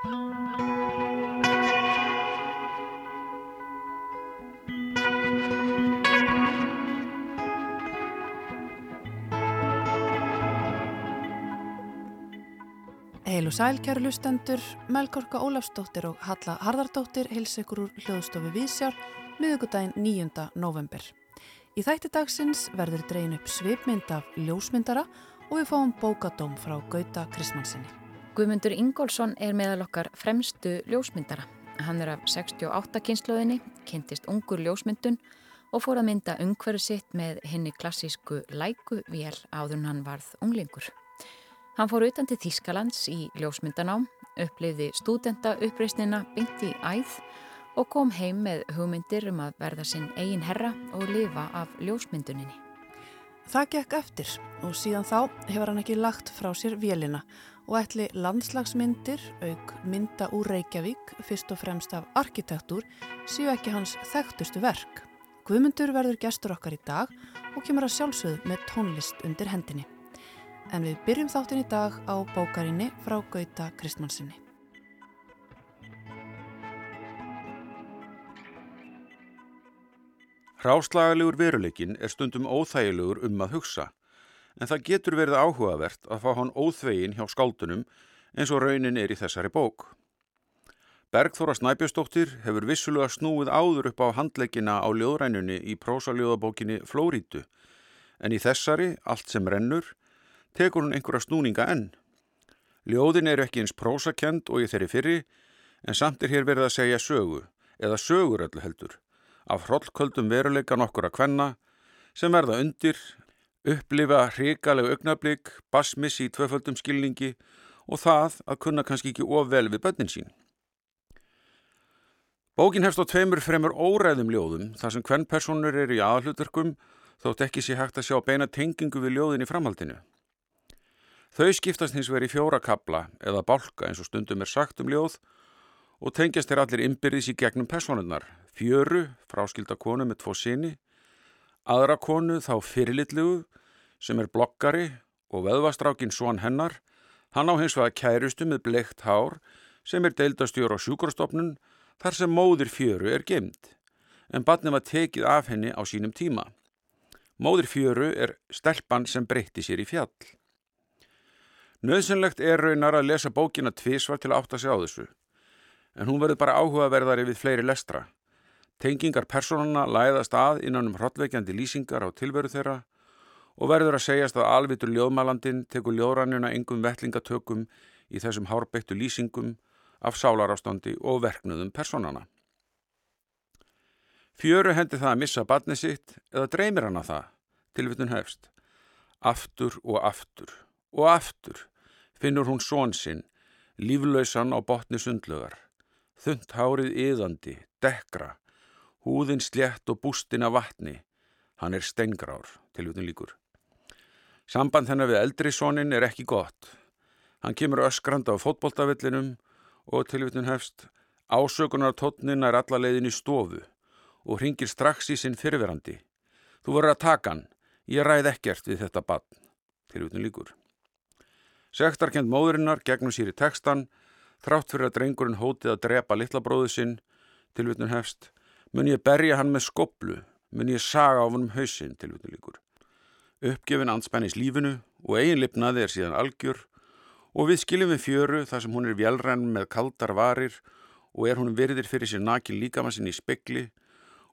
Heil og sæl, kæru lustendur, Melgorka Ólafsdóttir og Halla Harðardóttir hils ykkur úr hljóðstofu Vísjár miðugudaginn 9. november. Í þætti dagsins verður dreyin upp svipmynd af ljósmyndara og við fáum bókadóm frá Gauta Kristmannsinni. Guðmundur Ingólfsson er meðal okkar fremstu ljósmyndara. Hann er af 68 kynnslóðinni, kynntist ungur ljósmyndun og fór að mynda umhverju sitt með henni klassísku lækuvél áður hann varð unglingur. Hann fór utan til Þískalands í ljósmyndanám, upplifði stúdenta uppreysnina beint í æð og kom heim með hugmyndir um að verða sinn eigin herra og lifa af ljósmynduninni. Það gekk eftir og síðan þá hefur hann ekki lagt frá sér vélina og ætli landslagsmyndir, auk mynda úr Reykjavík, fyrst og fremst af arkitektúr, séu ekki hans þekktustu verk. Guðmundur verður gestur okkar í dag og kemur að sjálfsögðu með tónlist undir hendinni en við byrjum þáttin í dag á bókarinni frá Gauta Kristmannsinni. Ráslagalegur veruleikin er stundum óþægilegur um að hugsa, en það getur verið áhugavert að fá hann óþvegin hjá skáldunum eins og raunin er í þessari bók. Bergþóra Snæbjörnsdóttir hefur vissulega snúið áður upp á handleikina á ljóðrænunni í prósaljóðabókinni Flórítu, en í þessari, allt sem rennur, tekur hún einhverja snúninga enn. Ljóðin eru ekki eins prósakend og í þeirri fyrri, en samt er hér verið að segja sögu, eða sögur öllu heldur, af hrollköldum veruleika nokkur að kvenna, sem verða undir, upplifa hrikalegu augnablík, basmissi í tvöföldum skilningi og það að kunna kannski ekki ofvel við bönnin sín. Bókin hefst á tveimur fremur óræðum ljóðum, þar sem hvern personur eru í aðhluturkum, þótt ekki sé hægt að sjá beina tengingu við ljóðin í framhaldinu. Þau skiptast hins vegar í fjórakabla eða bálka eins og stundum er sagt um ljóð og tengjast er allir ymbirðis í gegnum personunnar. Fjöru, fráskilda konu með tvo sinni, aðra konu þá fyrirlitlugu sem er blokkari og veðvastrákin svon hennar, hann á hins vegar kærustu með bleikt hár sem er deildastjór á sjúkrastofnun þar sem móðir fjöru er gemd, en batnum að tekið af henni á sínum tíma. Móðir fjöru er stelpan sem breytti sér í fjall. Nauðsynlegt er raunar að lesa bókina tvísvar til að átta sig á þessu, en hún verður bara áhugaverðari við fleiri lestra. Tengingar personuna læðast að innan um hrottveikjandi lýsingar á tilveru þeirra og verður að segjast að alvitur ljóðmælandin tekur ljóðrannina engum vettlingatökum í þessum hárbeittu lýsingum af sálarástandi og verknuðum personana. Fjöru hendi það að missa batni sitt eða dreymir hana það, tilvitun hefst. Aftur og aftur og aftur finnur hún són sinn, líflausan á botni sundlugar. Þund hárið yðandi, dekra, húðin slétt og bústin af vatni. Hann er stengrár, tilvitun líkur. Samband hennar við eldri sónin er ekki gott. Hann kemur öskrand á fótboltavillinum og tilvitun hefst ásökunar tótnin er alla leiðin í stofu og ringir strax í sinn fyrirverandi. Þú voru að taka hann, ég ræð ekkert við þetta bann, tilvitun líkur. Sektarkend móðurinnar gegnum sér í tekstan, þrátt fyrir að drengurinn hótið að drepa litlabróðu sinn, tilvitnum hefst, mun ég berja hann með skoblu, mun ég saga á hann um hausinn, tilvitnum líkur. Uppgefin anspennis lífinu og eigin lipnaði er síðan algjör og við skiljum við fjöru þar sem hún er velrenn með kaldar varir og er hún virðir fyrir sér nakin líkama sinni í spekli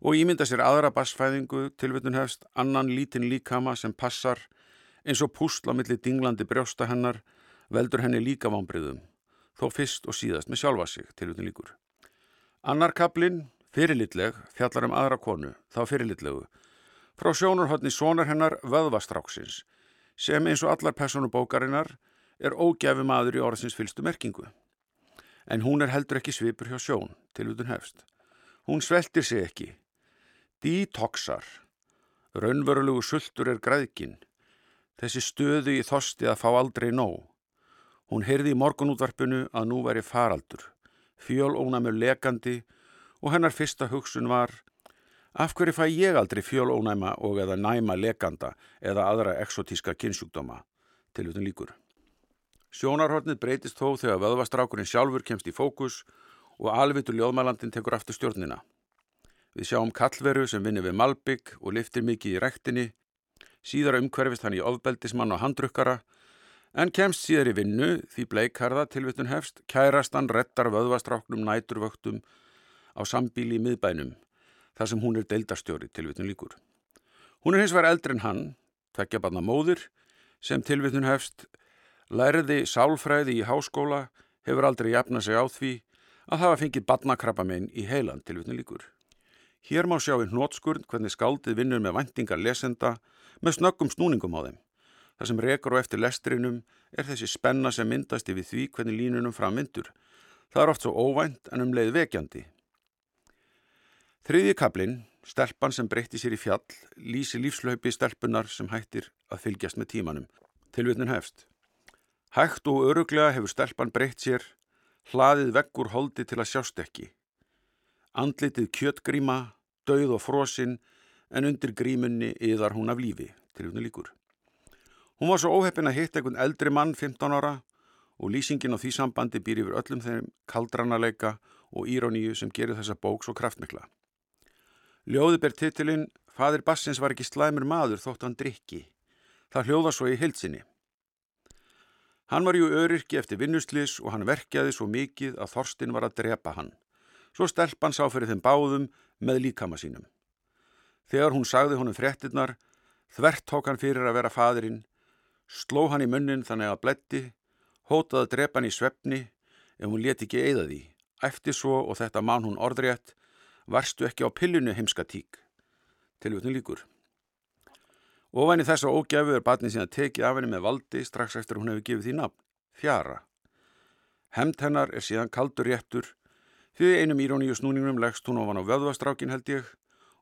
og ímynda sér aðra bassfæðingu, tilvitnum hefst, annan lítinn líkama sem passar eins og púsla millir dinglandi brjósta hennar veldur henni líka vambriðum, þó fyrst og síðast með sjálfa sig til utan líkur. Annar kaplinn, fyrirlitleg, fjallar um aðra konu, þá fyrirlitlegu, frá sjónurhóttni sonar hennar vöðvastráksins, sem eins og allar personubókarinnar er ógæfi maður í orðsins fylstu merkingu. En hún er heldur ekki svipur hjá sjón, til utan hefst. Hún sveltir sig ekki. Dítoksar. Raunverulegu sultur er græðkinn Þessi stöðu í þosti að fá aldrei nóg. Hún heyrði í morgunútvarpinu að nú væri faraldur, fjölónamur lekandi og hennar fyrsta hugsun var af hverju fæ ég aldrei fjölónæma og eða næma lekanda eða aðra exotíska kynnsjúkdóma til utan líkur. Sjónarhornið breytist þó þegar vöðvastrákurinn sjálfur kemst í fókus og alvitur ljóðmælandin tekur aftur stjórnina. Við sjáum kallveru sem vinnir við Malbygg og liftir mikið í rektinni. Síðar umhverfist hann í ofbeldismann og handrukkara en kemst síðar í vinnu því bleikarða tilvittun hefst kærast hann rettar vöðvastráknum næturvöktum á sambíli í miðbænum þar sem hún er deildarstjóri tilvittun líkur. Hún er hins vegar eldri en hann, tvekja barna móðir sem tilvittun hefst Læriði sálfræði í háskóla hefur aldrei jafnað sig á því að hafa fengið badnakrabbamein í heilan til vitni líkur. Hér má sjá í hnótskurn hvernig skáldið vinnur með vendingar lesenda með snöggum snúningum á þeim. Það sem rekur og eftir lestrinum er þessi spenna sem myndast yfir því hvernig línunum framvindur. Það er oft svo óvænt en um leið vekjandi. Þriðji kaplinn, stelpan sem breytti sér í fjall, lýsi lífslaupi stelpunar sem hættir að fylgjast með tímanum. Tilvitnin hefst. Hægt og öruglega hefur stelpan breytt sér, hlaðið veggur holdi til að sjást ekki. Andlitið kjöttgríma, dauð og frosinn, en undir grímunni yðar hún af lífi, til hún líkur. Hún var svo óheppin að hitta einhvern eldri mann 15 ára og lýsingin á því sambandi býr yfir öllum þeim kaldranaleika og íróníu sem gerir þessa bók svo kraftmikla. Ljóði ber titilinn Fadir Bassins var ekki slæmur maður þótt hann drikki. Það hljóða svo í hilsinni. Hann var jú öryrki eftir vinnuslis og hann verkjaði svo mikið að Þorstin var að drepa hann. Svo stelpann sá fyrir þeim báðum með líkama sínum. Þegar hún sagði honum fréttinnar, þvert tók hann fyrir að vera fadurinn, sló hann í munnin þannig að bletti, hótaði að drepa hann í svefni ef hún leti ekki eða því. Eftir svo og þetta man hún orðrétt, varstu ekki á pillinu heimska tík. Tilvöldin líkur. Ofan í þessu ógæfu er batnið síðan tekið af henni með valdi strax eftir hún hefur gefið því nafn, fjara. Hemd hennar er síðan kaldur réttur, því einum íróníu snúningnum leggst hún ofan á vöðvastrákin held ég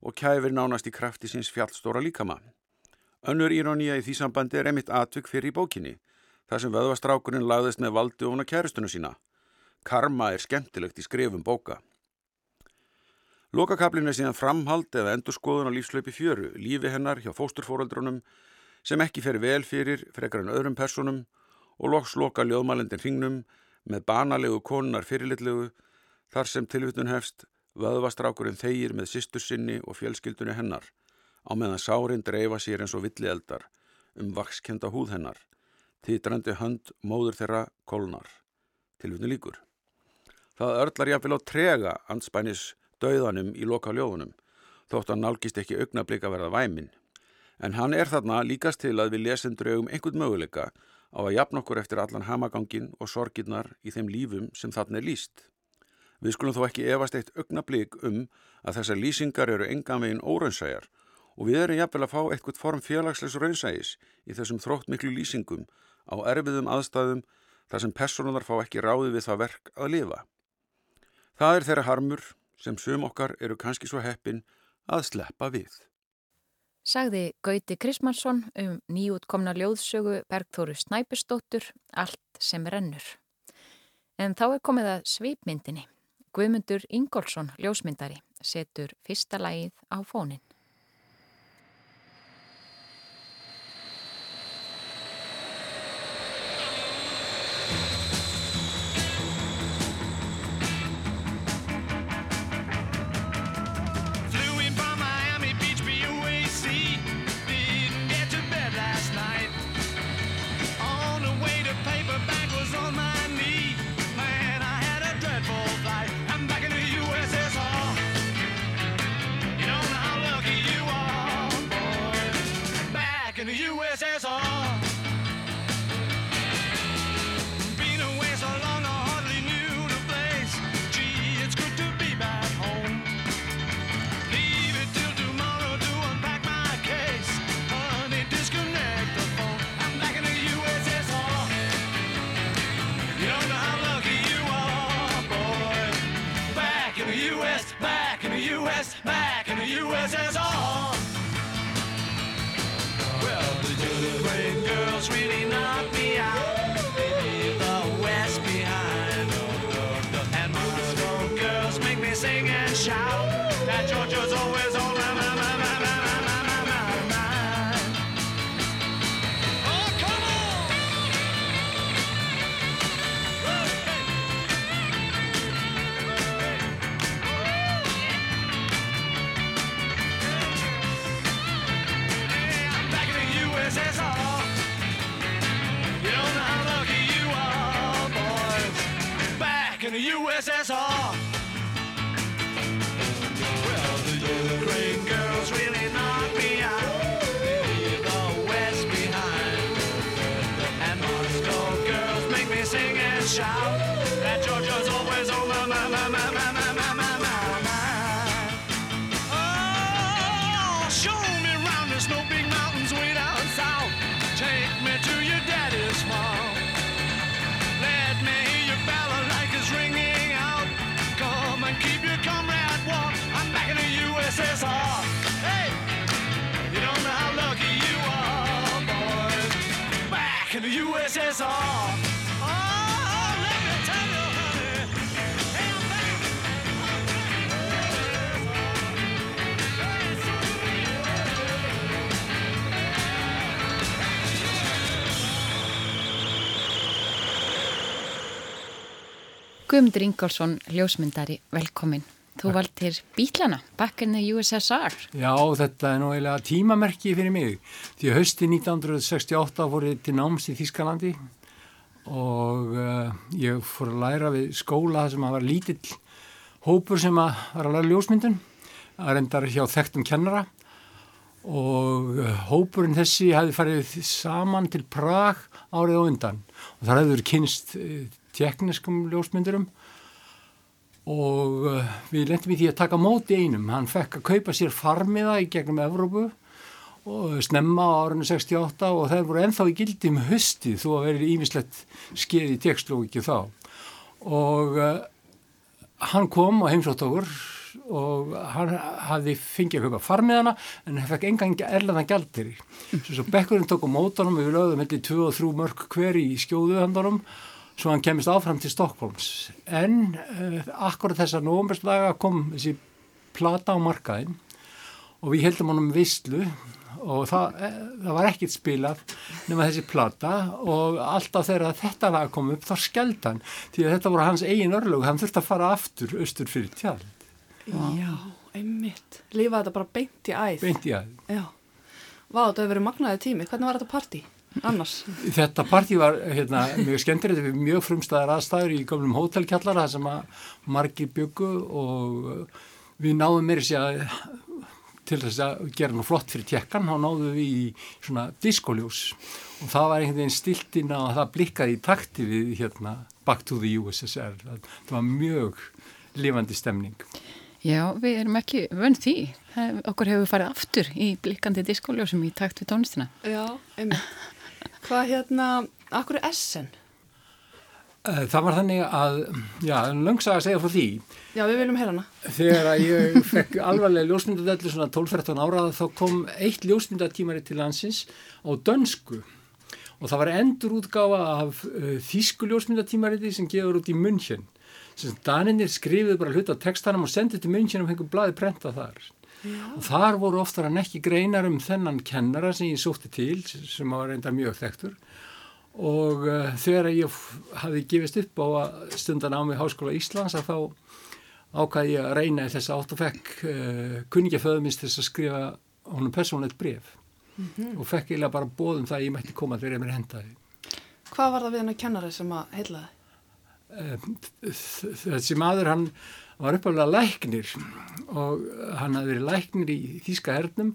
og kæfir nánast í krafti síns fjallstóra líkama. Önnur íróníja í því sambandi er emitt atvik fyrir í bókinni, þar sem vöðvastrákurinn lagðist með valdi ofan á kæristunu sína. Karma er skemmtilegt í skrifum bóka. Lokakablin er síðan framhald eða endurskoðun á lífslaupi fjöru, lífi hennar hjá fósturfóraldrunum sem ekki fer vel fyrir frekar en öðrum personum og loks loka ljóðmælendin hringnum með banalegu konunar fyrirlitlegu þar sem tilvittun hefst vöðvastrákurinn þeir með sýstur sinni og fjölskyldunni hennar á meðan sárin dreifa sér eins og villi eldar um vakskenda húð hennar, títrandi hönd móður þeirra kolnar. Tilvittun líkur. Það örlar jáfnvel á trega anspænis dauðanum í loka ljóðunum, þótt hann nálgist ekki augnablík að verða væmin. En hann er þarna líkast til að við lesendur eigum einhvern möguleika á að jafn okkur eftir allan hamagangin og sorginnar í þeim lífum sem þarna er líst. Við skulum þó ekki efast eitt augnablík um að þessar lýsingar eru enga megin óraunsæjar og við erum jafnvel að fá eitthvað form félagslegs raunsægis í þessum þrótt miklu lýsingum á erfiðum aðstæðum þar sem personuðar fá ekki ráði við það verk að lifa. Það er þeirra harmur sem sum okkar eru kannski svo heppin að sleppa við. Sagði Gauti Krismansson um nýjútkomna ljóðsögu Bergþóru Snæpistóttur Allt sem rennur. En þá er komið að sveipmyndinni. Guðmundur Ingólfsson, ljósmyndari, setur fyrsta lægið á fónin. U.S., back in the U.S., back in the USSR. Well, the Jolly Brave girls really not. back in the USSR. Oh! Guðmundur Ingálsson, ljósmyndari, velkomin. Þú valdir bílana, back in the USSR. Já, þetta er nú eiginlega tímamerki fyrir mig. Því hausti 1968 fór ég til náms í Þískalandi og uh, ég fór að læra við skóla sem að var lítill hópur sem að var að læra ljósmyndun að reyndar hjá þekktum kennara og uh, hópurinn þessi hefði farið saman til Prag árið á undan og þar hefur kynst uh, tekniskum ljósmyndurum og uh, við lendum í því að taka móti einum. Hann fekk að kaupa sér farmiða í gegnum Evrópu og snemma á árinu 68 og þeir voru ennþá í gildi um höstið þó að verið ímislegt skeið í tekslóki þá. Og uh, hann kom og heimsótt okkur og hann hafði fengið að kaupa farmiðana en hann fekk engan erleðan gældir. Svo, svo bekkurinn tók á mótanum og við lögðum heldur 2-3 mörg hver í skjóðuðandarum svo hann kemist áfram til Stokkólms. En uh, akkurat þessa nógumberslaga kom þessi plata á markaðin og við heldum honum visslu og það, uh, það var ekkit spilað nema þessi plata og alltaf þegar þetta lag kom upp þá skeld hann því að þetta voru hans eigin örlög, hann þurfti að fara aftur austur fyrir tjald. Já, einmitt. Lífa þetta bara beint í æð. Beint í að. Já. Vá, þetta hefur verið magnaði tími. Hvernig var þetta partí? Annars? Þetta partí var hérna, mjög skemmtilegt, við mjög frumstæðar aðstæður í gamlum hótelkjallara sem að margir byggu og uh, við náðum meiri sér að til þess að gera nú flott fyrir tjekkan, þá náðum við í svona diskoljós og það var einhvern veginn stiltinn að það blikkaði í takti við hérna Back to the USSR, það var mjög lifandi stemning. Já, við erum ekki vönd því. Það, okkur hefur farið aftur í blikkandi diskóljósum í takt við tónlistina. Já, einmitt. Hvað hérna, akkur er Essen? Eh, Það var þannig að, já, löngsa að segja frá því Já, við viljum heyra hana. Þegar að ég fekk alvarlega ljósmyndadellu svona 12-13 ára þá kom eitt ljósmyndatímari til landsins á dönsku og það var endurútgáfa af uh, þýsku ljósmyndatímariti sem gefur út í München. Daninir skrifið bara hluta á textanum og sendið til München og fengur blaði prenta þar. Já. Og þar voru oftar en ekki greinar um þennan kennara sem ég sótti til sem var reynda mjög þekktur og uh, þegar ég hafi gefist upp á að stundan á mig Háskóla Íslands að þá ákvaði ég að reyna í þess átt og fekk uh, kunningaföðumist þess að skrifa honum persónlegt bref og fekk eiginlega bara bóðum það að ég mætti koma þegar ég mér hendaði. Hvað var það við hennar kennari sem að heilaði? Uh, þessi maður hann var uppálega læknir og hann hafði verið læknir í Þíska hernum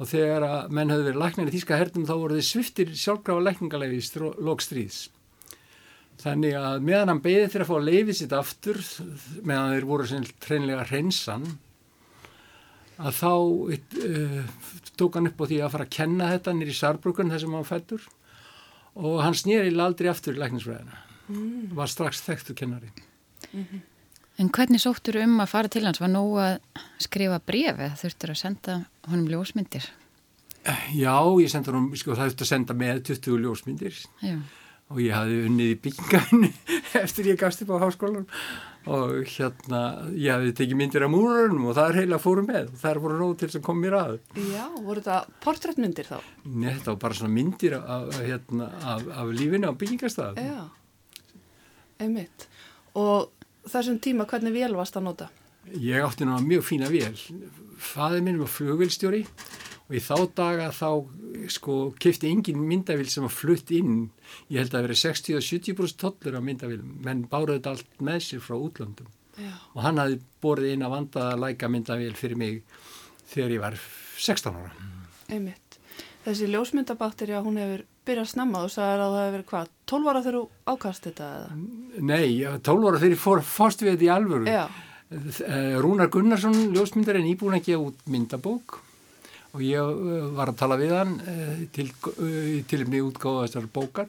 og þegar að menn hafði verið læknir í Þíska hernum þá voru þeir sviftir sjálfgráfa lækningalegi í lókstríðs. Þannig að meðan hann beði þeirra að fá leifið sitt aftur, meðan þeir voru treinlega hreinsan, að þá uh, tók hann upp á því að fara að kenna þetta nýri Sarbrukun þessum hann fættur og hann snýri aldrei aftur í lækningsfræðina. Mm. Var strax þekktur kennari. En hvernig sóttur um að fara til hans? Var nóg að skrifa bref eða þurftur að senda honum ljósmyndir? Já, ég sendi honum, sko það þurfti að senda með 20 ljósmyndir. Já. og ég hafði unnið í byggingarni eftir ég gafst upp á háskólan og hérna ég hafði tekið myndir af múrunum og það er heila fórum með og það er voru róð til sem kom mér að Já, voru þetta portréttmyndir þá? Nei, þetta var bara svona myndir af, hérna, af, af lífinu á byggingarstað Já, einmitt. Og þessum tíma, hvernig vél varst að nota? Ég átti nú mjög fína vél Faðið minn var flugvilstjóri og í þá daga þá sko kefti engin myndavíl sem var flutt inn ég held að það verið 60-70% tollur á myndavíl menn báruðu þetta allt með sér frá útlöndum Já. og hann hafði borðið inn að vandaða læka myndavíl fyrir mig þegar ég var 16 ára Einmitt. Þessi ljósmyndabakterja, hún hefur byrjað snemma og sagði að það hefur verið hvað, 12 ára þegar þú ákast þetta eða? Nei, 12 ára þegar ég fór fórst við þetta í alvöru. Já, Eh, Rúnar Gunnarsson, ljósmyndar er nýbúin að gefa út myndabók. Og ég eh, var að tala við hann eh, til, til um útgáða þessar bókar.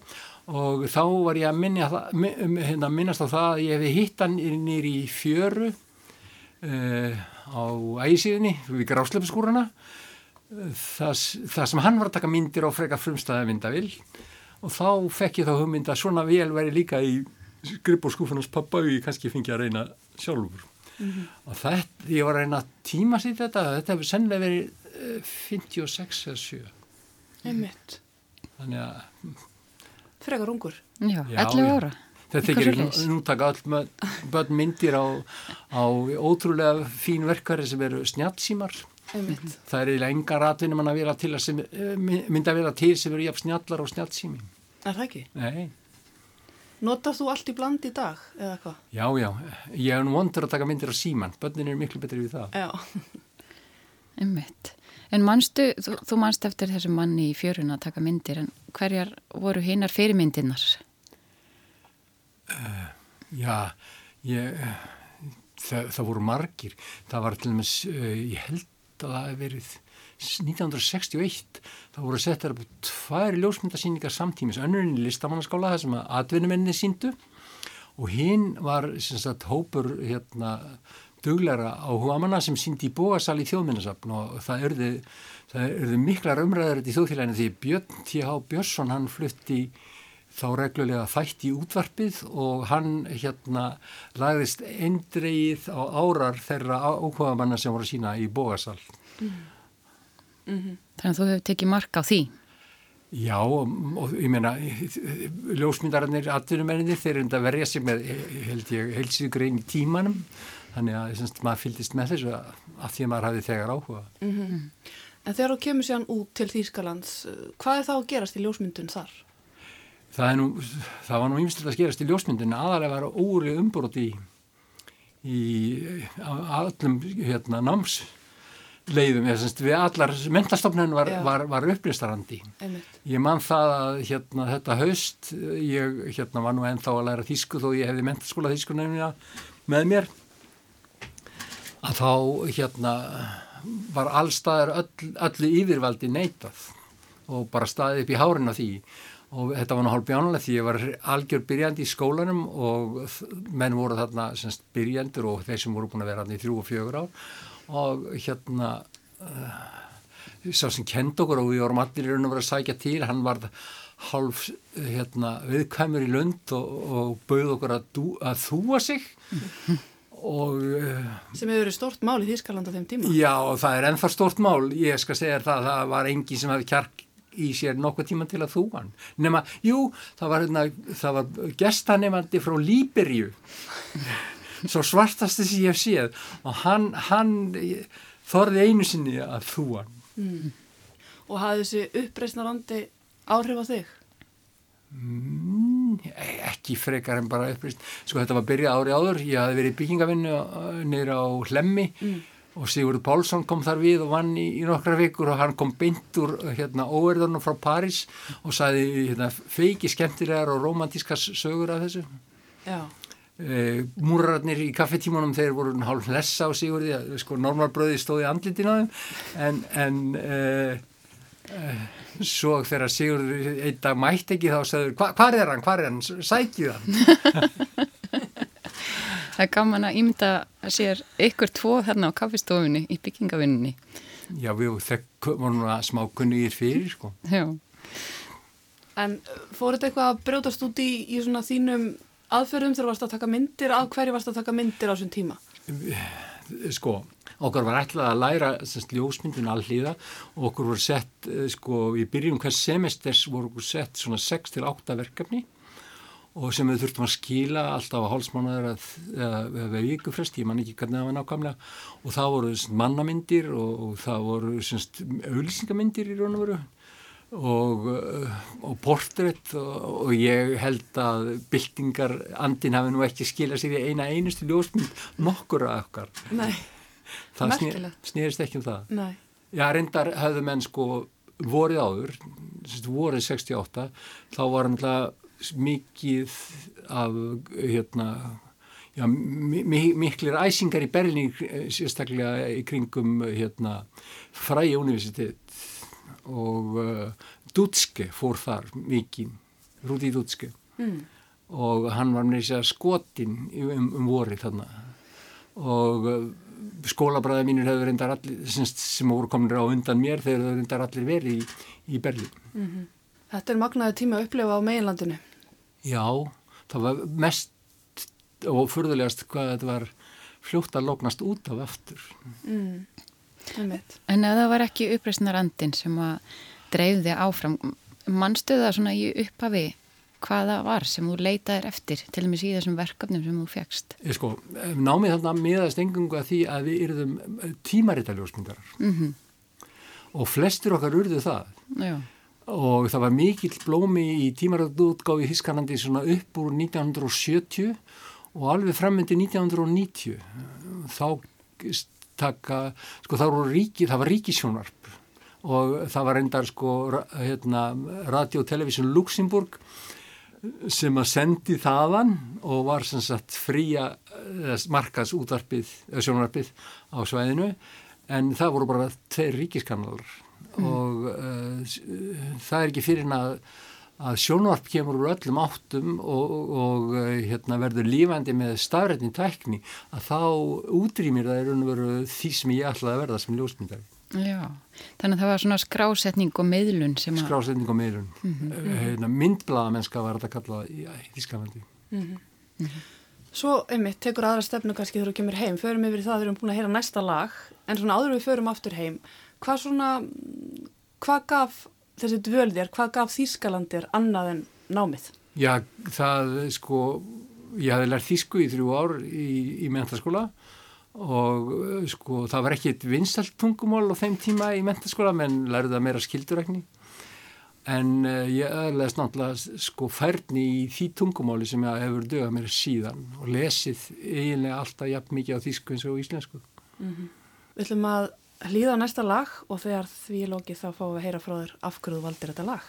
Og þá var ég að minna, um, hérna, minnast á það að ég hefði hitt hann nýr í fjöru uh, á ægisíðinni við grásleipskúrana það, það sem hann var að taka myndir á freka frumstæða myndavill og þá fekk ég þá hugmynd að svona vel væri líka í skripp og skúfunars pappa og ég kannski fengi að reyna sjálfur og þetta, ég var að reyna tíma sér þetta, þetta hefur sennilega verið eh, 56 eða 7 einmitt. þannig að Frekar ungur. Já, Já, 11 já. ára. þetta Eitthvað þykir svoleiðis. nú taka all börn myndir á, á ótrúlega fín verkværi sem eru snjallsímar Einmitt. það er eiginlega engar atvinnum að vera til að sem, eh, mynda að vera til sem eru jafn snjallar og snjallsími Er það ekki? nei Notast þú allt í bland í dag eða hvað? Já, já, ég hef nú vondur að taka myndir á síman, börnin eru miklu betri við það. Já. Einmitt. En manstu, þú, þú manst eftir þessum manni í fjörun að taka myndir, en hverjar voru hinnar fyrirmyndirnar? Já, ég, það, það voru margir. Það var til dæmis, uh, ég held að það hef verið 1961, það voru settar upp tvær ljósmyndasýningar samtímis, önnurinn í listamannaskóla, það sem að atvinnumenni síndu og hinn var sagt hópur hérna duglæra áhugamanna sem síndi í bóasal í þjóðminnasafn og það örðu, það örðu miklar umræður í þjóðfélaginu því Björn T.H. Björnsson hann flutti þá reglulega þætt í útvarpið og hann hérna lagðist eindreið á árar þeirra áhugamanna sem voru sína í bóasal. Þannig að þú hefur tekið mark á því. Já, og, og ég meina, ljósmyndararnir, atvinnumennir, þeir eru enda að verja sig með, held ég, heilsíðgrein í tímanum, þannig að semst, maður fylgist með þessu að, því að maður hafi þegar áhuga. En þegar þú kemur síðan út til Þýskalands, hvað er þá að gerast í ljósmyndun þar? Það, nú, það var nú ýmstilega að skerast í ljósmyndin, aðalega var óri umbrót í, í allum hérna, námsleiðum, við allar, mentastofnun var, var, var uppristarandi. Ég man það að hérna, þetta haust, ég hérna, var nú ennþá að læra þýsku þó ég hefði mentaskóla þýskunæfnina með mér. Að þá hérna, var allstaðar öll, öllu yfirvaldi neitað og bara staðið upp í hárin á því og þetta var nú hálf bjánulegt því ég var algjör byrjandi í skólanum og menn voru þarna semst byrjandur og þeir sem voru búin að vera þarna í þrjú og fjögur ár. Og hérna sá sem kend okkur og við vorum allir í raun og verið að sækja til, hann var hálf hérna, viðkvæmur í lund og, og bauð okkur að, dú, að þúa sig. Og uh, Sem hefur verið stort mál í Þýskaland á þeim tíma. já, það er ennþá stort mál. Ég skal segja það, það var engin sem hefði kjark í sér nokkuð tíma til að þúa hann nema, jú, það var, hérna, það var gestanemandi frá Líberju svo svartasti sem ég hef séð. Og hann, hann þorði einu sinni að þúa hann Og hafði þessi uppreisnarandi áhrif á þig? Mm, ekki frekar en bara upprýst sko þetta var byrjað ári áður. Ég hafði verið byggingavinnu niður á Hlemmi og Sigurður Pálsson kom þar við og vann í, í nokkra vikur og hann kom beint úr hérna óerðunum frá París og sagði hérna feiki skemmtilegar og romantískar sögur af þessu. Já. e, múrararnir í kaffetímanum þeir voru hálf hlessa á Sigurði sko normalbröði stóði andlitin á þeim. En, en e, e, svo þegar Sigurður einn dag mætti ekki þá sagður hva, hvað er hann, hvað er hann, sækið hann Það er gaman að ímynda sér ykkur tvo þarna á kaffistofunni í byggingavinninni. já við vorum að smá kunnugir fyrir sko Já. En uh, fór þetta eitthvað að brjótast út í, í svona þínum aðferðum þegar varst að taka myndir, að hverju varst að taka myndir á þessum tíma? sko, okkur var ætlað að læra semst, ljósmyndin allíða og okkur voru sett, eh, sko, í byrjun hvers semesters voru okkur sett svona 6 til 8 verkefni og sem við þurftum að skila alltaf á hálsmánaður eða vikufrest, ég man ekki hvernig það var nákvæmlega. Og það voru mannamyndir og, og það voru auðlýsingamyndir í raun og veru. Og, uh, og portrétt og, og ég held að byltingar andin hafi nú ekki skilað sér í eina einustu ljósmynd nokkur af okkar. Nei, það snýrist ekki um það. Nei. Já, reyndar hefðu menn sko vorið áður, vorið 68 þá var hann mikið af hérna Já, miklir æsingar í Berlín sérstaklega í kringum hérna, fræi universitet og uh, Dutske fór þar mikið, Rúdi Dutske mm. og hann var með þess að skotin um, um vorið þarna og uh, skólabræði mínir hefur reyndar allir sem, sem voru komin á undan mér þegar þau reyndar allir verið í, í Berlín mm -hmm. Þetta er magnaði tíma að upplifa á meginlandinu Já, það var mest og fyrðulegast hvað þetta var fljótt að lóknast út af aftur. Mm. En ef það var ekki uppreysnar andin sem að dreifði áfram, mannstuða svona í upphafi hvaða var sem þú leitaðir eftir til og með síðan þessum verkefnum sem þú fegst? Ég sko, námið þarna miðast engungu að því að við yrðum tímarittaljósmyndarar mm -hmm. og flestir okkar urðu það. Já og það var mikill blómi í tímaræðutgáfi Hískanandi svona upp úr 1970 og alveg fremmyndi 1990 þá taka, sko það voru ríki, það var ríkisjónarp og það var endar sko hérna Radio Television Luxemburg sem að sendi þaðan og var sem sagt fría markas útvarpið, sjónarpið á svæðinu en það voru bara tveir ríkiskanalar. Og uh, það er ekki fyrir að að sjónvarp kemur úr öllum áttum og, og hérna, verður lífandi með stafrætni tækni að þá útrýmir það er veru, því sem ég ætlaði að verða sem ljósmyndari. Já, þannig að það var svona skrásetning og meðlun sem að... Skrásetning og meðlun. Mm -hmm. hérna, myndblaðamennska var þetta kallað í, í Þísklandi. Mm -hmm. Svo, einmitt, tekur aðra stefnu kannski þegar þú kemur heim. Förum yfir það, við erum búin að heyra næsta lag, en svona áður við förum aftur heim. Hvað svona, hvað gaf þessi dvölðir, hvað gaf Þýskalandir annað en námið? Já, það sko, ég hafi lært Þýsku í þrjú ár í, í mentaskóla og sko það var ekki eitt vinstalt tungumál á þeim tíma í mentaskóla menn lærði það meira skildurækni en uh, ég aðlæðist náttúrulega sko færni í því tungumáli sem ég hefur dögað mér síðan og lesið eiginlega alltaf jafn mikið á Þýsku eins og íslensku. Mm -hmm. Við ætlum að hlýða á næsta lag og þegar því lókið þá fáum við að heyra frá þér af hverju þú valdir þetta lag.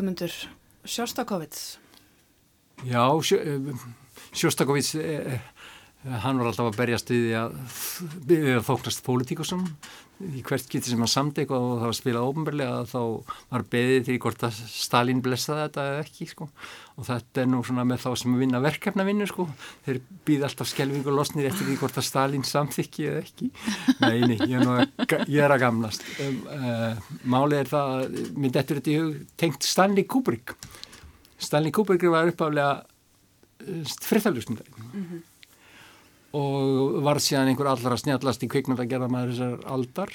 Guðmundur Sjóstakovits. Já, eh, Sjóstakovits, eh, hann var alltaf að berjast við að þóknast pólitíkusum í hvert geti sem hann samdi eitthvað og það var spilað ofnbörlega þá var beðið til hvort að Stalin blessaði þetta eða ekki sko. og þetta er nú svona með þá sem vinna verkefna vinnu sko. þeir býð alltaf skelving og losnir eftir því hvort að Stalin samþykki eða ekki. Nei, nei, ég er, að- ég er að gamlast. Um, uh, Málið er það að minn dettur þetta í hug tengt Stanley Kubrick. Stanley Kubrick var uppaflega friðaljósmyndari og var síðan einhver allra snjallast í kvikmynda að gera maður þessar aldar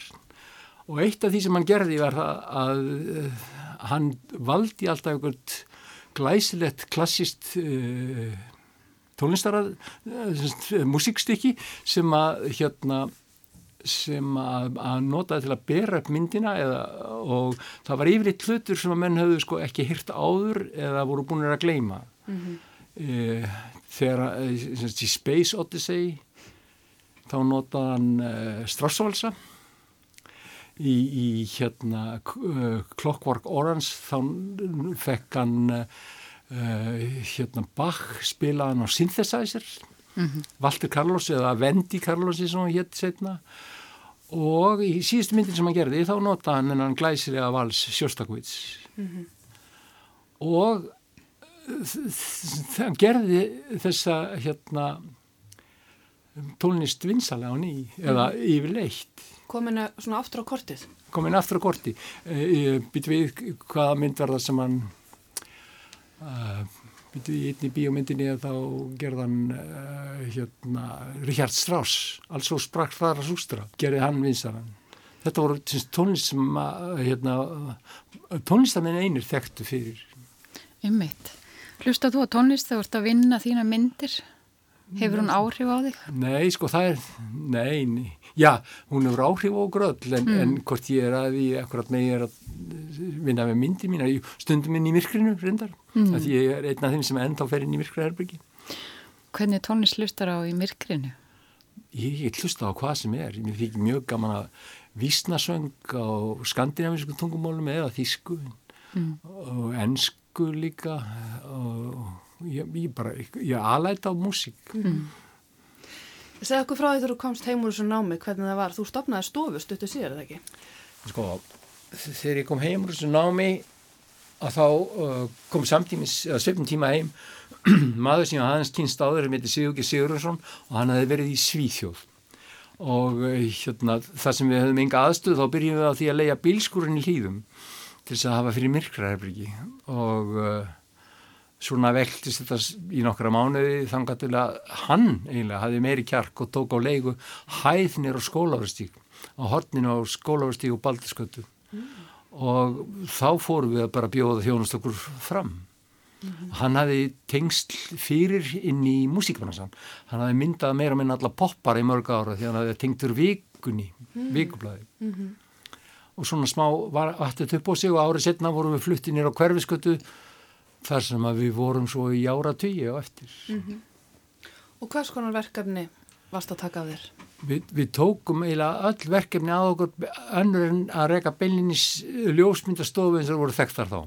og eitt af því sem hann gerði var að uh, hann valdi alltaf einhvert glæsilegt klassist uh, tónlistarað uh, músikstykki sem að hérna sem að, að nota til að bera upp myndina eða, og það var yfirleitt hlutur sem að menn höfðu sko ekki hyrt áður eða voru búin að gleyma mm -hmm. Þegar e, í Space Odyssey þá notaði hann e, Strassalsa í, í hérna Clockwork Orange þá fekk hann hérna Bach spilaðan á synthesizer mm -hmm. Walter Carlos eða Wendy Carlos sem hann hétt setna og í síðustu myndin sem hann gerði þá notaði hann hennan glæsilega vals Sjóstakvits mm -hmm. og hann gerði þessa hérna tónlist vinsalega á ný eða yfirleitt Komin svona aftur á kortið? Komin aftur á korti. Uh, Býtu við hvaða mynd var það sem hann, býtu við í einni bíómyndinni að þá gerðan uh, hérna, Richard Strauss, also sprakk þar að sústra, gerði hann vinsaran. Þetta voru tónlist sem hérna, tónlistamenn einir þekktu fyrir. Ymmiðt. Hlusta þú á tónlist þegar þú ert að vinna þína myndir? Hefur hún áhrif á þig? Nei, sko það er, nei, nei. já, hún hefur áhrif á gröll en, mm. en hvort ég er að því, akkurat með ég er að vinna með myndi mín, stundum inn í myrkrinu reyndar, mm. að ég er einn af þeim sem ennþá fer inn í myrkraherbyggi. Hvernig tónlist hlustar á í myrkrinu? Ég, ég hlusta á hvað sem er, mér fikk mjög gaman að vísnasöng á skandinavísku tungumólum eða þísku mm. og ennsku líka og ég, ég bara, ég aðlæta á músík mm. Segð okkur frá því þegar þú komst heim úr þessu námi hvernig það var, þú stopnaði stofu stuttu síðar eða ekki? Sko, þegar ég kom heim úr þessu námi að þá uh, kom samtímis, eða svefnum tíma heim maður sem aðeins kynst áður sem heiti Sigurki Sigurðarsson og hann hefði verið í Svíþjóð og uh, hérna, það sem við höfum enga aðstöð þá byrjum við á því að leia bílskúrin í hlýðum til þess að hafa fyrir myrkraherbyrgi og uh, svona veltist þetta í nokkra mánuði þangar til að hann eiginlega hafi meiri kjark og tók á leiku hæðnir á skólaverstík á horninu á skólaverstík og baldiskötu mm. og þá fórum við að bara bjóða þjónust okkur fram mm -hmm. hann hafi tengst fyrir inn í músíkbransan hann hafi myndað meira meina alla poppar í mörg ára því hann hafi tengtur vikunni mm. vikublaði -hmm. Og svona smá var aftur upp á sig og árið setna vorum við fluttinir á hverfiskötu þar sem að við vorum svo í ára tugi og eftir. Mm -hmm. Og hvers konar verkefni varst að taka af þér? Vi, við tókum eiginlega öll verkefni að okkur önnur en að reyka beilinnis ljósmyndastofu eins og voru þekktar þá.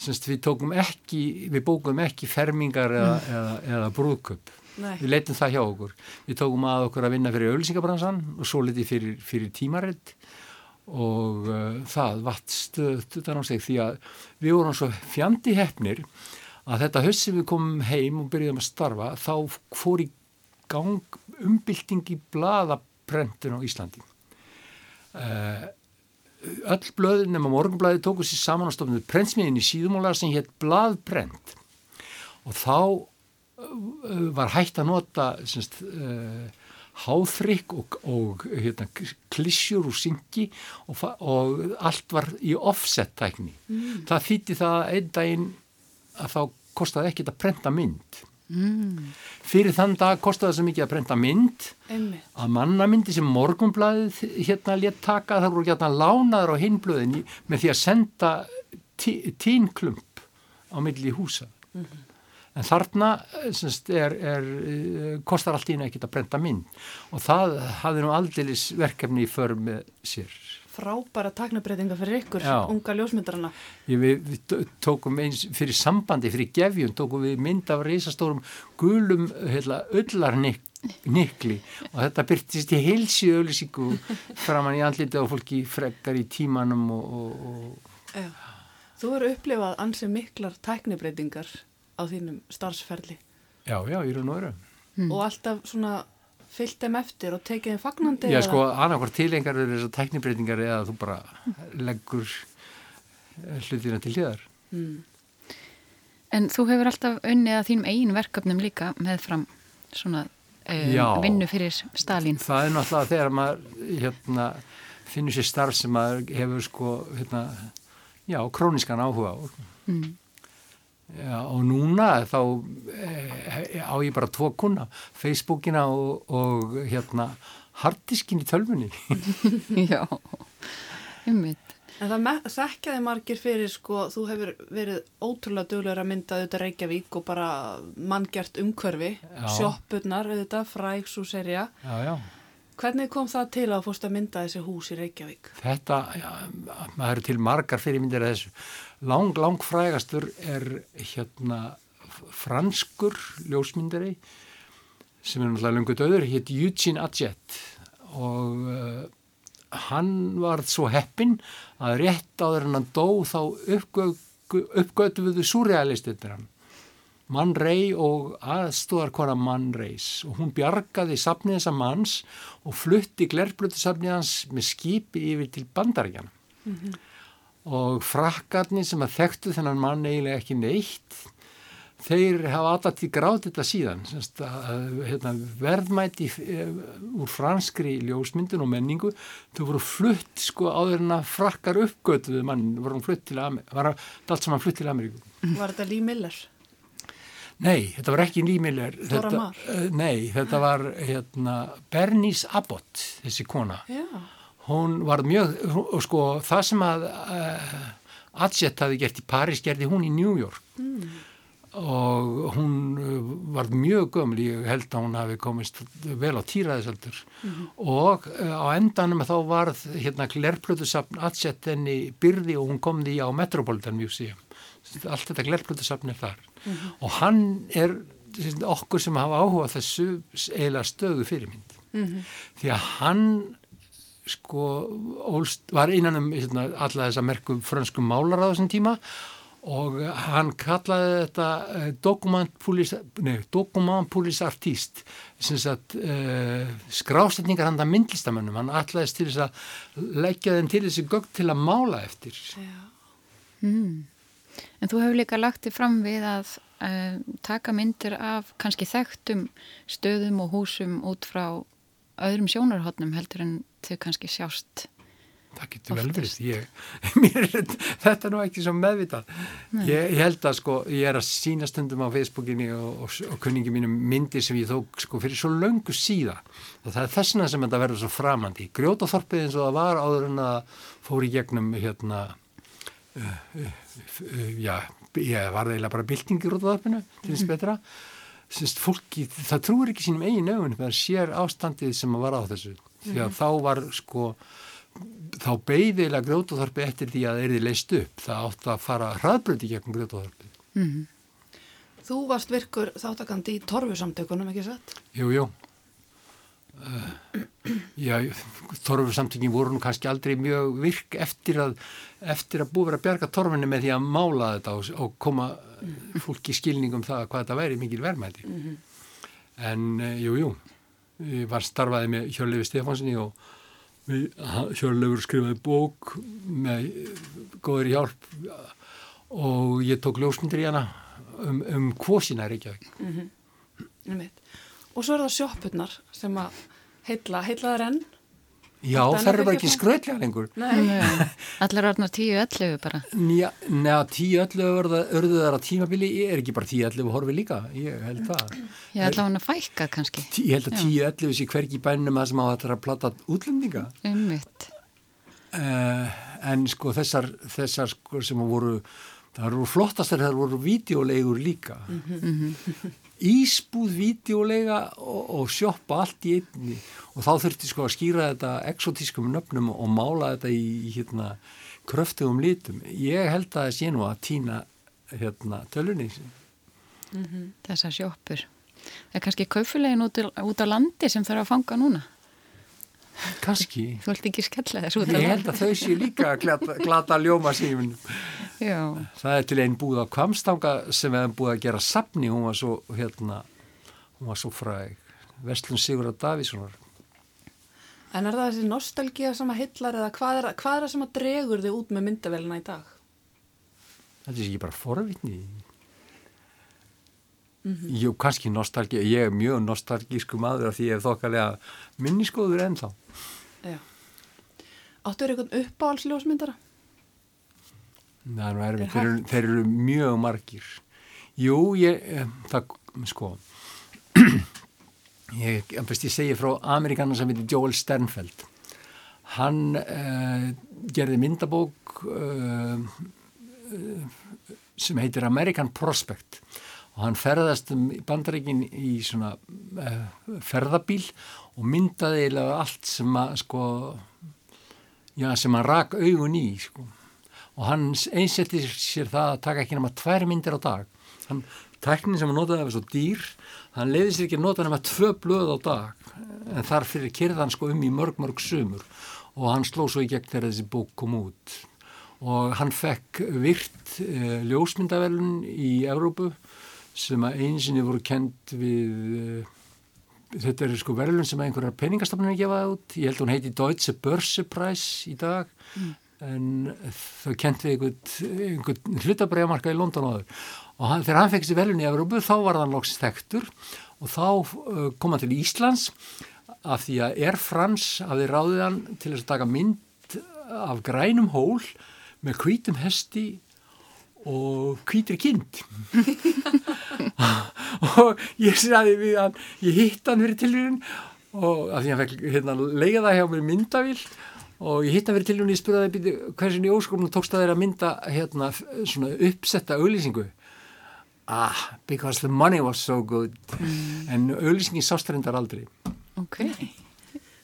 Semst við tókum ekki, við bókum ekki fermingar eða, mm. eða, eða brúðköp. Nei. Við leitum það hjá okkur. Við tókum að okkur að vinna fyrir ölsingabransan og svo litið fyrir, fyrir tímaritt og uh, það vatt stöðt á sig því að við vorum svo fjandi hefnir að þetta höst sem við komum heim og byrjuðum að starfa þá fór í gang umbylting í bladaprentun á Íslandi. Uh, öll blöðin nema morgunblæði tóku sér saman á stofnum prentsmiðin í síðumólar sem hétt bladprent og þá uh, var hægt að nota semst háþrygg og, og hérna, klissjur úr syngi og, og allt var í offset-tækni. Mm. Það þýtti það einn daginn að þá kostiði ekkit að prenta mynd. Mm. Fyrir þann dag kostiði það svo mikið að prenta mynd Einmitt. að mannamyndi sem morgunblæðið hérna létt taka það voru hérna lánaður á hinblöðin með því að senda tínklump á milli húsa. Mm -hmm. En þarna semst, er, er, eh, kostar allt ína ekkert að brenda mynd og það hafði nú aldeilis verkefni í för með sér. frábæra taknabreitinga fyrir ykkur, Já. unga ljósmyndarana. Ég, við, við tó- tókum eins fyrir sambandi, fyrir gefjun, tókum við mynd af reisastórum gulum heila, öllarnikli og þetta byrtist í heilsi auðlýsingu framann í andliti á fólki frekkar í tímanum og, og, og. Þú eru upplifað ansi miklar tæknibreitingar á þínum starfsferli já, já, í raun og veru. og alltaf svona fyllt þeim eftir og tekið þeim fagnandi. Já, eða- sko, annarkvort tilengar eru þessar tæknibreitingar eða þú bara leggur eh, hlutina til hliðar. En þú hefur alltaf unnið að þínum eigin verkefnum líka með fram svona uh, Já. vinnu fyrir Stalin. Það er náttúrulega þegar maður hérna, finnur sér starf sem maður hefur sko, hérna, já, króniskan áhuga á. Mm. Já, og núna þá eh, á ég bara tvo kuna, Facebookina og, og hérna, harddiskin í tölfunni. Já, ummitt. En það þekkjaði margir fyrir sko, þú hefur verið ótrúlega duglegur að mynda auðvitað Reykjavík og bara manngjart umhverfi, Já. sjoppurnar auðvitað, fræg svo serja. Já, já. Hvernig kom það til að fórst að mynda þessi hús í Reykjavík? Þetta, já, maður eru til margar fyrirmyndir að þessu. Lang, lang frægastur er hérna franskur ljósmyndari sem er náttúrulega lungu döður, hétt Eugene Adjet og uh, hann var svo heppinn að rétt áður en hann dó þá uppgötuðu surrealistinir hann. Man Ray og aðstóðarkona Man Rays og hún bjargaði safnið þessa manns og flutti glerblötu safnið hans með skipi yfir til bandaríkjana. Og frakkarnir sem að þekktu þennan mann eiginlega ekki neitt, þeir hafa alltaf til gráð þetta síðan. Semst, að, hérna, verðmæti eh, úr franskri ljósmyndun og menningu, þau voru flutt sko áður en að frakkar uppgötuðu mann, voru flutt til Ameríku, var allt saman flutt til Ameríku. Var þetta Lee Miller? Nei, þetta var ekki Límiller. Dora Maar? Nei, þetta var hérna, Bernice Abbott, þessi kona. Já. Hún var mjög, hún- sko, það sem að uh, Adjet hafi gert í París gerði hún í New York. Og hún uh, var mjög gömul, ég held að hún hafi komist vel á týraðisaldur. Og uh, á endanum þá varð hérna glerplötusafn Adjet henni byrði og hún kom því á Metropolitan Museum. Allt þetta glerplötusafn er þar. Og hann er okkur sem hafa áhuga á þessu eiginlega stöðu fyrirmynd. Því að hann sko ólst, var innan um hérna, alla þessa merku frönskum málar á þessum tíma og hann kallaði þetta uh, nei, document police artist sem sagt uh, skrásetningar handa myndlistamönnum hann ætlaðist til þess að leggja þeim til þessi gögn til að mála eftir. Mm. En þú hefur líka lagt þig fram við að uh, taka myndir af kannski þekktum stöðum og húsum út frá öðrum sjónarhóttnum heldur en þau kannski sjást. það getur vel verið. ég, mér þetta er nú ekki svo meðvitað. Ég, ég held að sko ég er að sína stundum á Facebookinni og, og, og kunningi mínum myndir sem ég tók sko fyrir svo löngu síða og það er þessna sem þetta verður svo framandi. Grjótaþorpið eins og það var áður en að fór í gegnum hérna uh, uh, uh, já, ég var eiginlega bara byltingir út á þorpinu til þess betra Sist, fólki, það trúir ekki sínum eigin augun þegar sér ástandið sem að var á þessu því að þá var sko þá beigðilega grjótaþorpi eftir því að það erði leist upp. Það átti að fara hraðbröndi gegn grjótaþorpi. Þú varst virkur þáttakandi í torfusamtökunum, ekki satt? Jú, jú. Já, torfusamtökin voru nú kannski aldrei mjög virk eftir að, eftir að búið að bjarga torfunni með því að mála þetta og, og koma fólki skilningum það hvað þetta væri mikil verðmæti. En, uh, jú, jú, var starfaði með Hjörlefi Stefánsinni og Hjörleifur skrifaði bók með eh, góðri hjálp og ég tók ljósmyndir í hana um, um kvósina Reykjavík. Einmitt. Og svo er það sjoppurnar sem að heilla, heilla þær enn. Já, er það er bara ekki skröðlega lengur. Nei. Allar orðnar 10-11 bara. Njá, neða, 10-11 örðu þar á tímabili, ég er ekki bara 10-11 horfi líka, ég held það. Ég ætla hann að fækka kannski. Tí- Ég held að 10-11 sé hvergi í bænum að sem á þetta að plata útlendinga. Ummitt. Uh, en sko þessar, þessar sko sem voru, það voru flottastar, það voru videoleigur líka. Ísbúð, vídeolega og, og sjoppa allt í einni og þá þurfti sko að skýra þetta exotískum nöfnum og mála þetta í, hérna, kröftugum litum. Ég held að það sé nú að týna hérna, tölunni. Þessar sjóppur. Það er kannski kaufulegin út, út á landi sem þarf að fanga núna. Kanski. Þú vilt ekki skella þess út á Ég landi. held að þau séu líka að glata, glata ljóma sífun. Já, Það er til einn búð á Kvamstanga sem hefði búið að gera safni, hún var svo, hérna, hún var svo fræg. Vestlun Sigurðar Davíssonar. En er það þessi nostalgía sem að hillar eða hvað er, hvað er það sem að dregur þig út með myndavélina í dag? Þetta er ekki bara forvitni. Jú, kannski nostalgía, ég er mjög nostalgísku maður af því ég er þokkalega minniskoður ennþá. Já. Áttu er einhvern uppáhaldsljósmyndara? Það er nú erfitt, Er þeir, þeir eru mjög margir. Jú, ég, eh, það, sko, ég, ég, veist, ég segi frá Amerikanar sem heitir Joel Sternfeld. Hann uh, gerði myndabók uh, sem heitir American Prospect og hann ferðast um bandaríkin í svona uh, ferðabíl og myndaði allt sem að sko, já, sem hann rak augun í sko og hann einsetti sér það að taka ekki nema tvær myndir á dag. Hann, tæknin sem hann notaði var svo dýr, hann leiði sér ekki að nota nema tvö blöð á dag, en þar fyrir kyrða hann sko um í mörg, mörg sumur. Og hann sló svo í gegn þegar þessi bók kom út. Og hann fekk virt eh, ljósmyndavelun í Evrópu sem að einsinni voru kent við, eh, þetta eru sko verðlun sem einhverjar peningastofnir gefa út, ég held hún heiti Deutsche Börse Prize í dag, en þau kent við einhvern, einhvern hlutabræðamarka í London áður. Og hann, þegar hann fekk sér velun í Európu þá var hann loksins þektur og þá uh, kom hann til Íslands af því að Air France hafði ráðið hann til þess að taka mynd af grænum hól með hvítum hesti og hvítri kind. Og ég sagði við hann ég hitt hann fyrir tilvíðin og af því hann fekk hérna leiða hjá mér myndavíl og ég hitt hann fyrir tilvíðin ég spurði það hversin í óskominu tókst að þeirra mynda hérna svona uppsetta auðlýsingu ah, because the money was so good en auðlýsingi sást reyndar aldrei ok.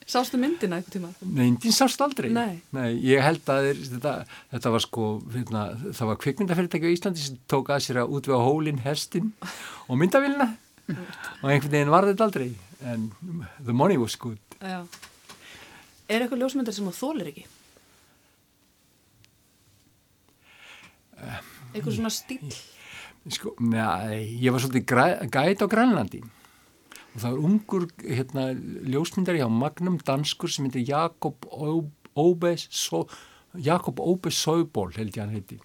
Sástu myndina einhvern tíma? Neindin sást aldrei. Nei. ég held að þeir, þetta, þetta var sko, hérna, það var kvikmyndafyrirtæki á Íslandi sem tók að sér að útvega hólinn, hestin og myndavillina og einhvern veginn var þetta aldrei. En the money was good. Já. Er eitthvað ljósmyndar sem þú þólir ekki? Eitthvað svona stíl? Sko, nei, ég var svolítið gæt á Grænlandi og það var ungur hérna, ljósmyndari hjá Magnum danskur sem heitir Jakob Óbe so, Jakob Óbe Sóból held ég hann heiti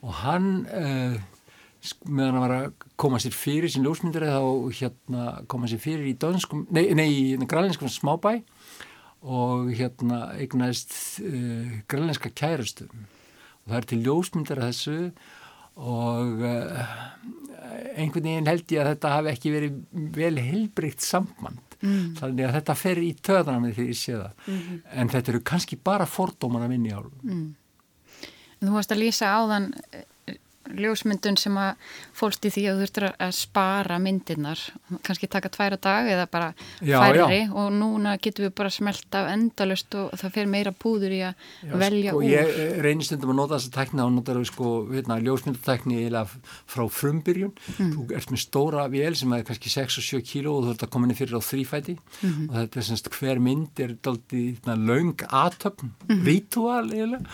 og hann eh, meðan hann var að koma sér fyrir sin ljósmyndari þá hérna koma sér fyrir í í grænlenskum smábæ og hérna eignaðist uh, grænlenska kærustu og það er til ljósmyndari þessu og uh, einhvern veginn held ég að þetta hafi ekki verið vel heilbrygt samband mm. þannig að þetta fer í töðana með því ég sé það Mhm. en þetta eru kannski bara fordómar að minni álum Mm. En Þú varst að lýsa áðan eh, ljósmyndun sem að fólst í því að þú þurftur að spara myndirnar, kannski taka tvær á dag eða bara Já, færri. já. og núna getum við bara smelt af endalust og það fer meira púður í að Já, velja sko, úr. ég reynist stundum að nota þessa tækni og notar við sko, hérna, ljósmyndatækni eiginlega frá frumbyrjun. Þú ert með stóra vél sem er kannski 6 og 7 kíló og þú ert að koma inn fyrir á þrýfæti og þetta er semst hver mynd er daldi hérna, laung aðtöfn, ritual eiginlega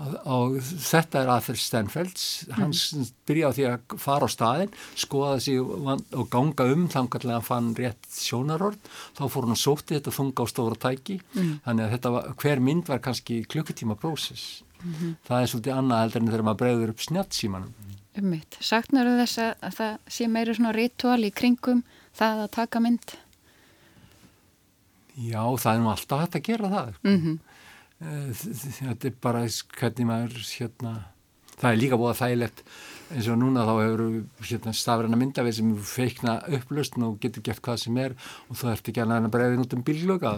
og, þetta er aðferð Stenfelds hans byrja á því að fara á staðin skoða sig og ganga um þannig að hann fann rétt sjónarord þá fór hann og sótti þetta þunga á stóra tæki. Þannig að þetta var, hver mynd var kannski klukkutíma prósess. Það er svolítið annað heldur en þegar maður bregður upp snjáttsímanum Ummitt. Saknar þess að, að það sé meira svona ritual í kringum það að taka mynd? já það er nú alltaf hægt að gera það. Sko. Mm þetta er bara hvernig maður hérna, það er líka búið að þægilegt. Eins og núna þá hefur hérna, stafræna myndavið sem feikna upplöstn og getur gert hvað sem er og þú ert ekki að næna bregðin út um bíllöka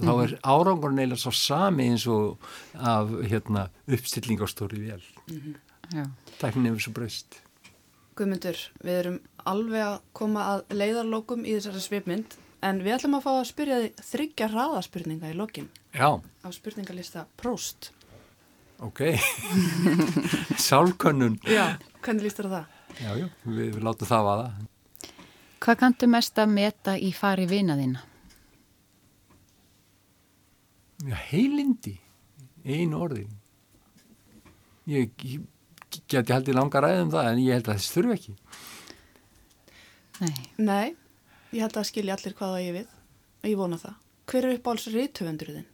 þá er árangur neila svo sami eins og af hérna, uppstilling á stóri vél Já. tæknin hefur svo breyst. Guðmundur, við erum alveg að koma að leiðarlókum í þessari svipmynd en við ætlum að fá að spyrja þig þryggja hraðaspurninga í lokin Já, á spurningalista Prost. ok. Sálkönnun. Já. Hvernig líst þér á það? Já, já, við, við látum það vaða. Hvað kanntu mest að meta í fari vina þína? Já, heilindi, einu orði. Ég, ég geti haldið langa ræðum það en ég held að þess þurfi ekki. Nei. Nei, ég held að skilja allir hvað það ég við og ég vona það. Hver er uppáhalds reythöfundurinn þinn?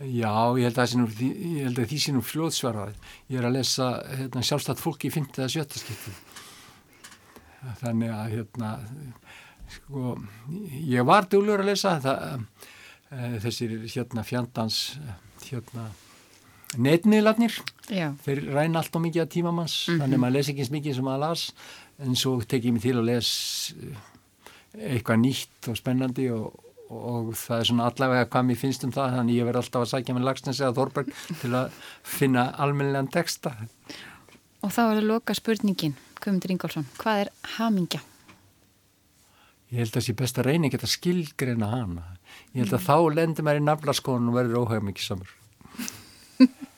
Já, ég held að, það sé nú, ég held að því sé nú fljóðsvarað. Ég er að lesa hérna, sjálfstætt fólki í 5. eða 7. skipti. Þannig að hérna, sko, ég var dúlur að lesa það, e, þessir hérna fjandans hérna, netmiðlarnir. Já. Þeir ræna allt og mikið af tímamanns, þannig að maður les ekki eins mikið sem maður las, en svo tek ég mig til að les eh, eitthvað nýtt og spennandi og, og það er svona allavega hvað mér finnst um það, þannig ég verð alltaf að sækja með Lagsnes eða Þorberg til að finna almennilegan texta. Og þá er það loka spurningin, Guðmundur Ingólfsson. Hvað er hamingja? Ég held að það sé best að reyna ekki að skilgreina hana. Ég held að þá lendir maður í naflaskónun og verður óhæg mikið samur.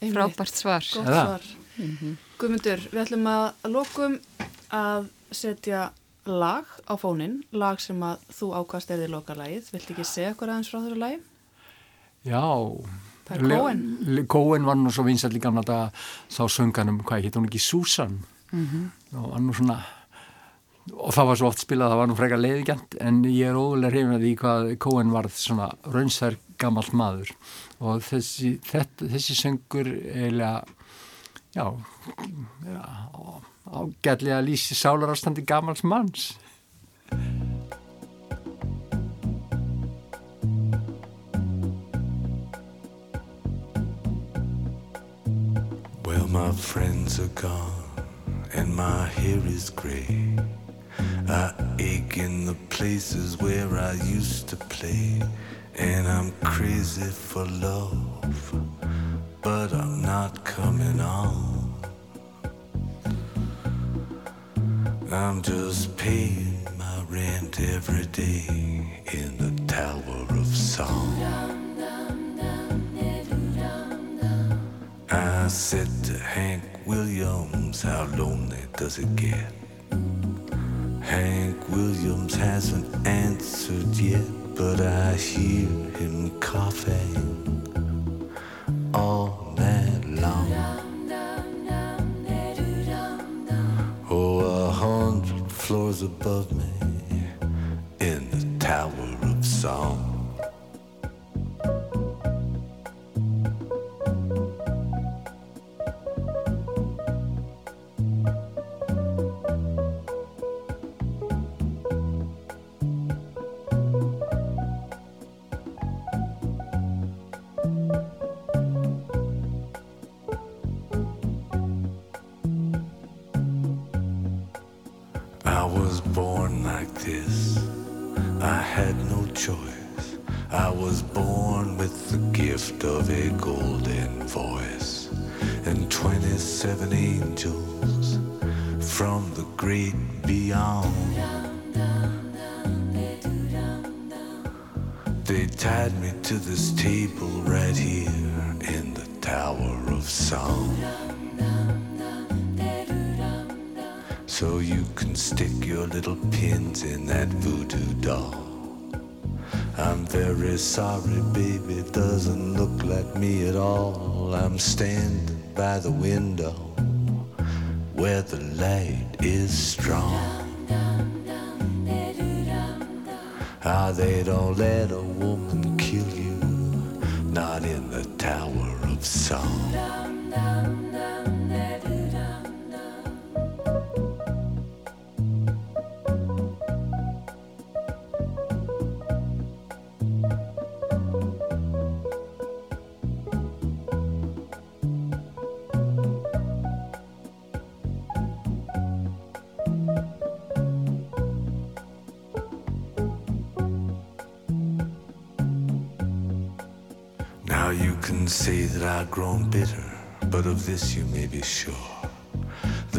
Frábært svar. Eða? svar. Guðmundur, við ætlum að lokum að setja lag á fónin, lag sem að þú ákvast er því lokalagið. Viltu ekki segja okkur aðeins frá þessu lagi? Já. Það er Cohen. Cohen var nú svo vinsall í gamla daga þá sönganum, hvað heit hún ekki, Susan. Mhm. og var nú svona og það var svo oft spilað, það var nú frekar leiðigjant en ég er ógulega hrifin að því hvað Cohen varð svona raunsær gammalt maður og þessi, þetta, þessi söngur eiginlega já, já ágætlega lýsi sálarastandi gammals manns Well, my friends are gone and my hair is gray. I ache in the places where I used to play, and I'm crazy for love, but I'm not coming on. I'm just paying my rent every day in the Tower of Song. I said to Hank Williams, how lonely does it get? Hank Williams hasn't answered yet, but I hear him coughing above me I had no choice. I was born with the gift of a golden voice and 27 angels from the great beyond. They tied me to this table right here in the Tower of Song. So you can stick your little pins in that voodoo doll. I'm very sorry, baby, it doesn't look like me at all. I'm standing by the window where the light is strong. Ah, they don't let a woman kill you, not in the Tower of Song.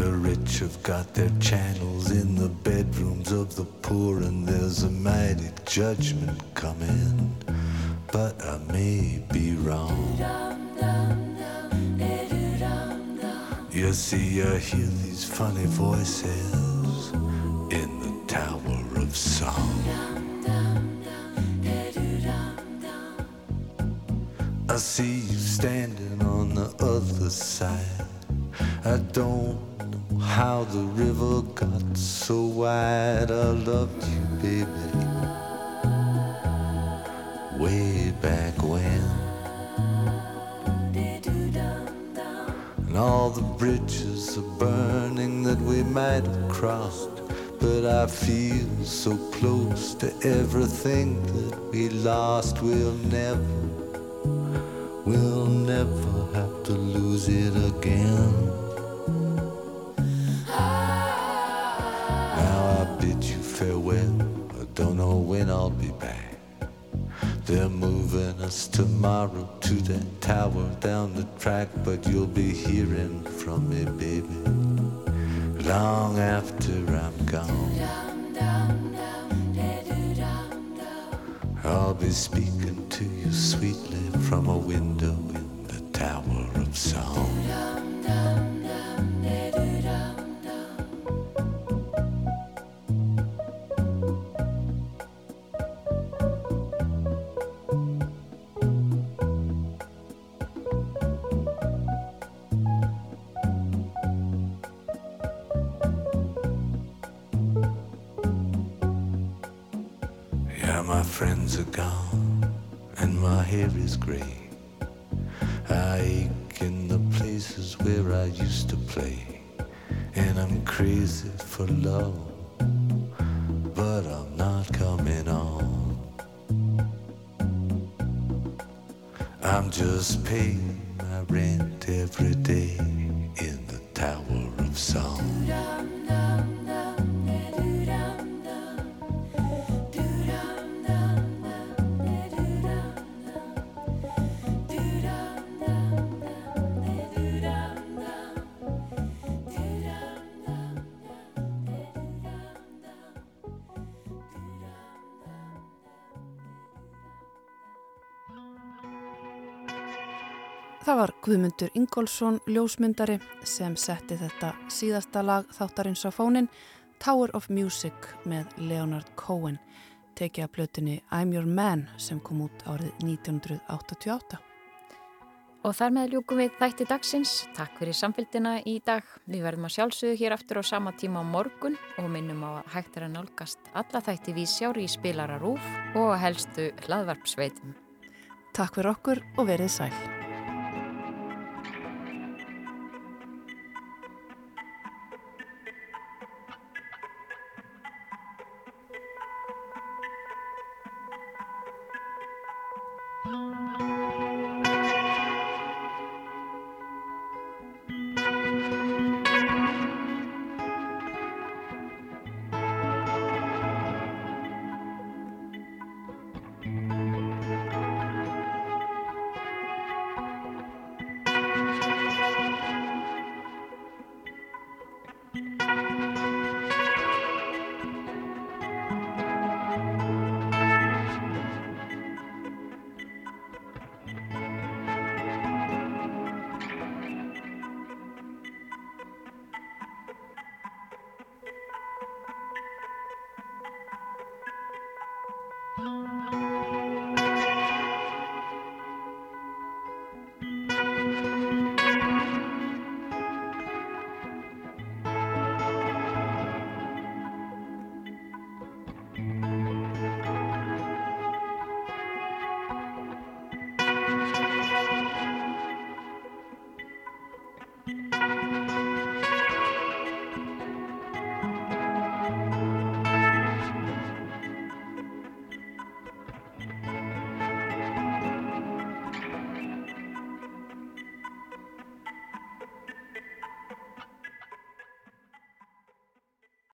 The rich have got their channels in the bedrooms of the poor, and there's a mighty judgment coming. But I may be wrong. You see, I hear these funny voices in the Tower of Song. I see you standing on the other side. I don't how the river got so wide. I loved you, baby, way back when. And all the bridges are burning that we might have crossed. But I feel so close to everything that we lost. We'll never, we'll never have to lose it again. Us tomorrow to that tower down the track, but you'll be hearing from me, baby, long after I'm gone. I'll be speaking to you sweetly from a window in the Tower of Song. Yeah, my friends are gone and my hair is gray. I ache in the places where I used to play. And I'm crazy for love, but I'm not coming on. I'm just paying my rent every day in the Tower of Song. Guðmundur Ingólfsson, ljósmyndari, sem setti þetta síðasta lag þáttarins á fónin, Tower of Music með Leonard Cohen, tekið að plötunni I'm Your Man sem kom út árið 1988. Og þar með ljúkum við þætti dagsins. Takk fyrir samfélgina í dag. Við verðum að sjálfsögðu hér aftur á sama tíma á morgun og minnum á að hægt er að nálgast alla þætti við sjári í spilara rúf og helstu hlaðvarpsveitum. Takk fyrir okkur og verið sæl.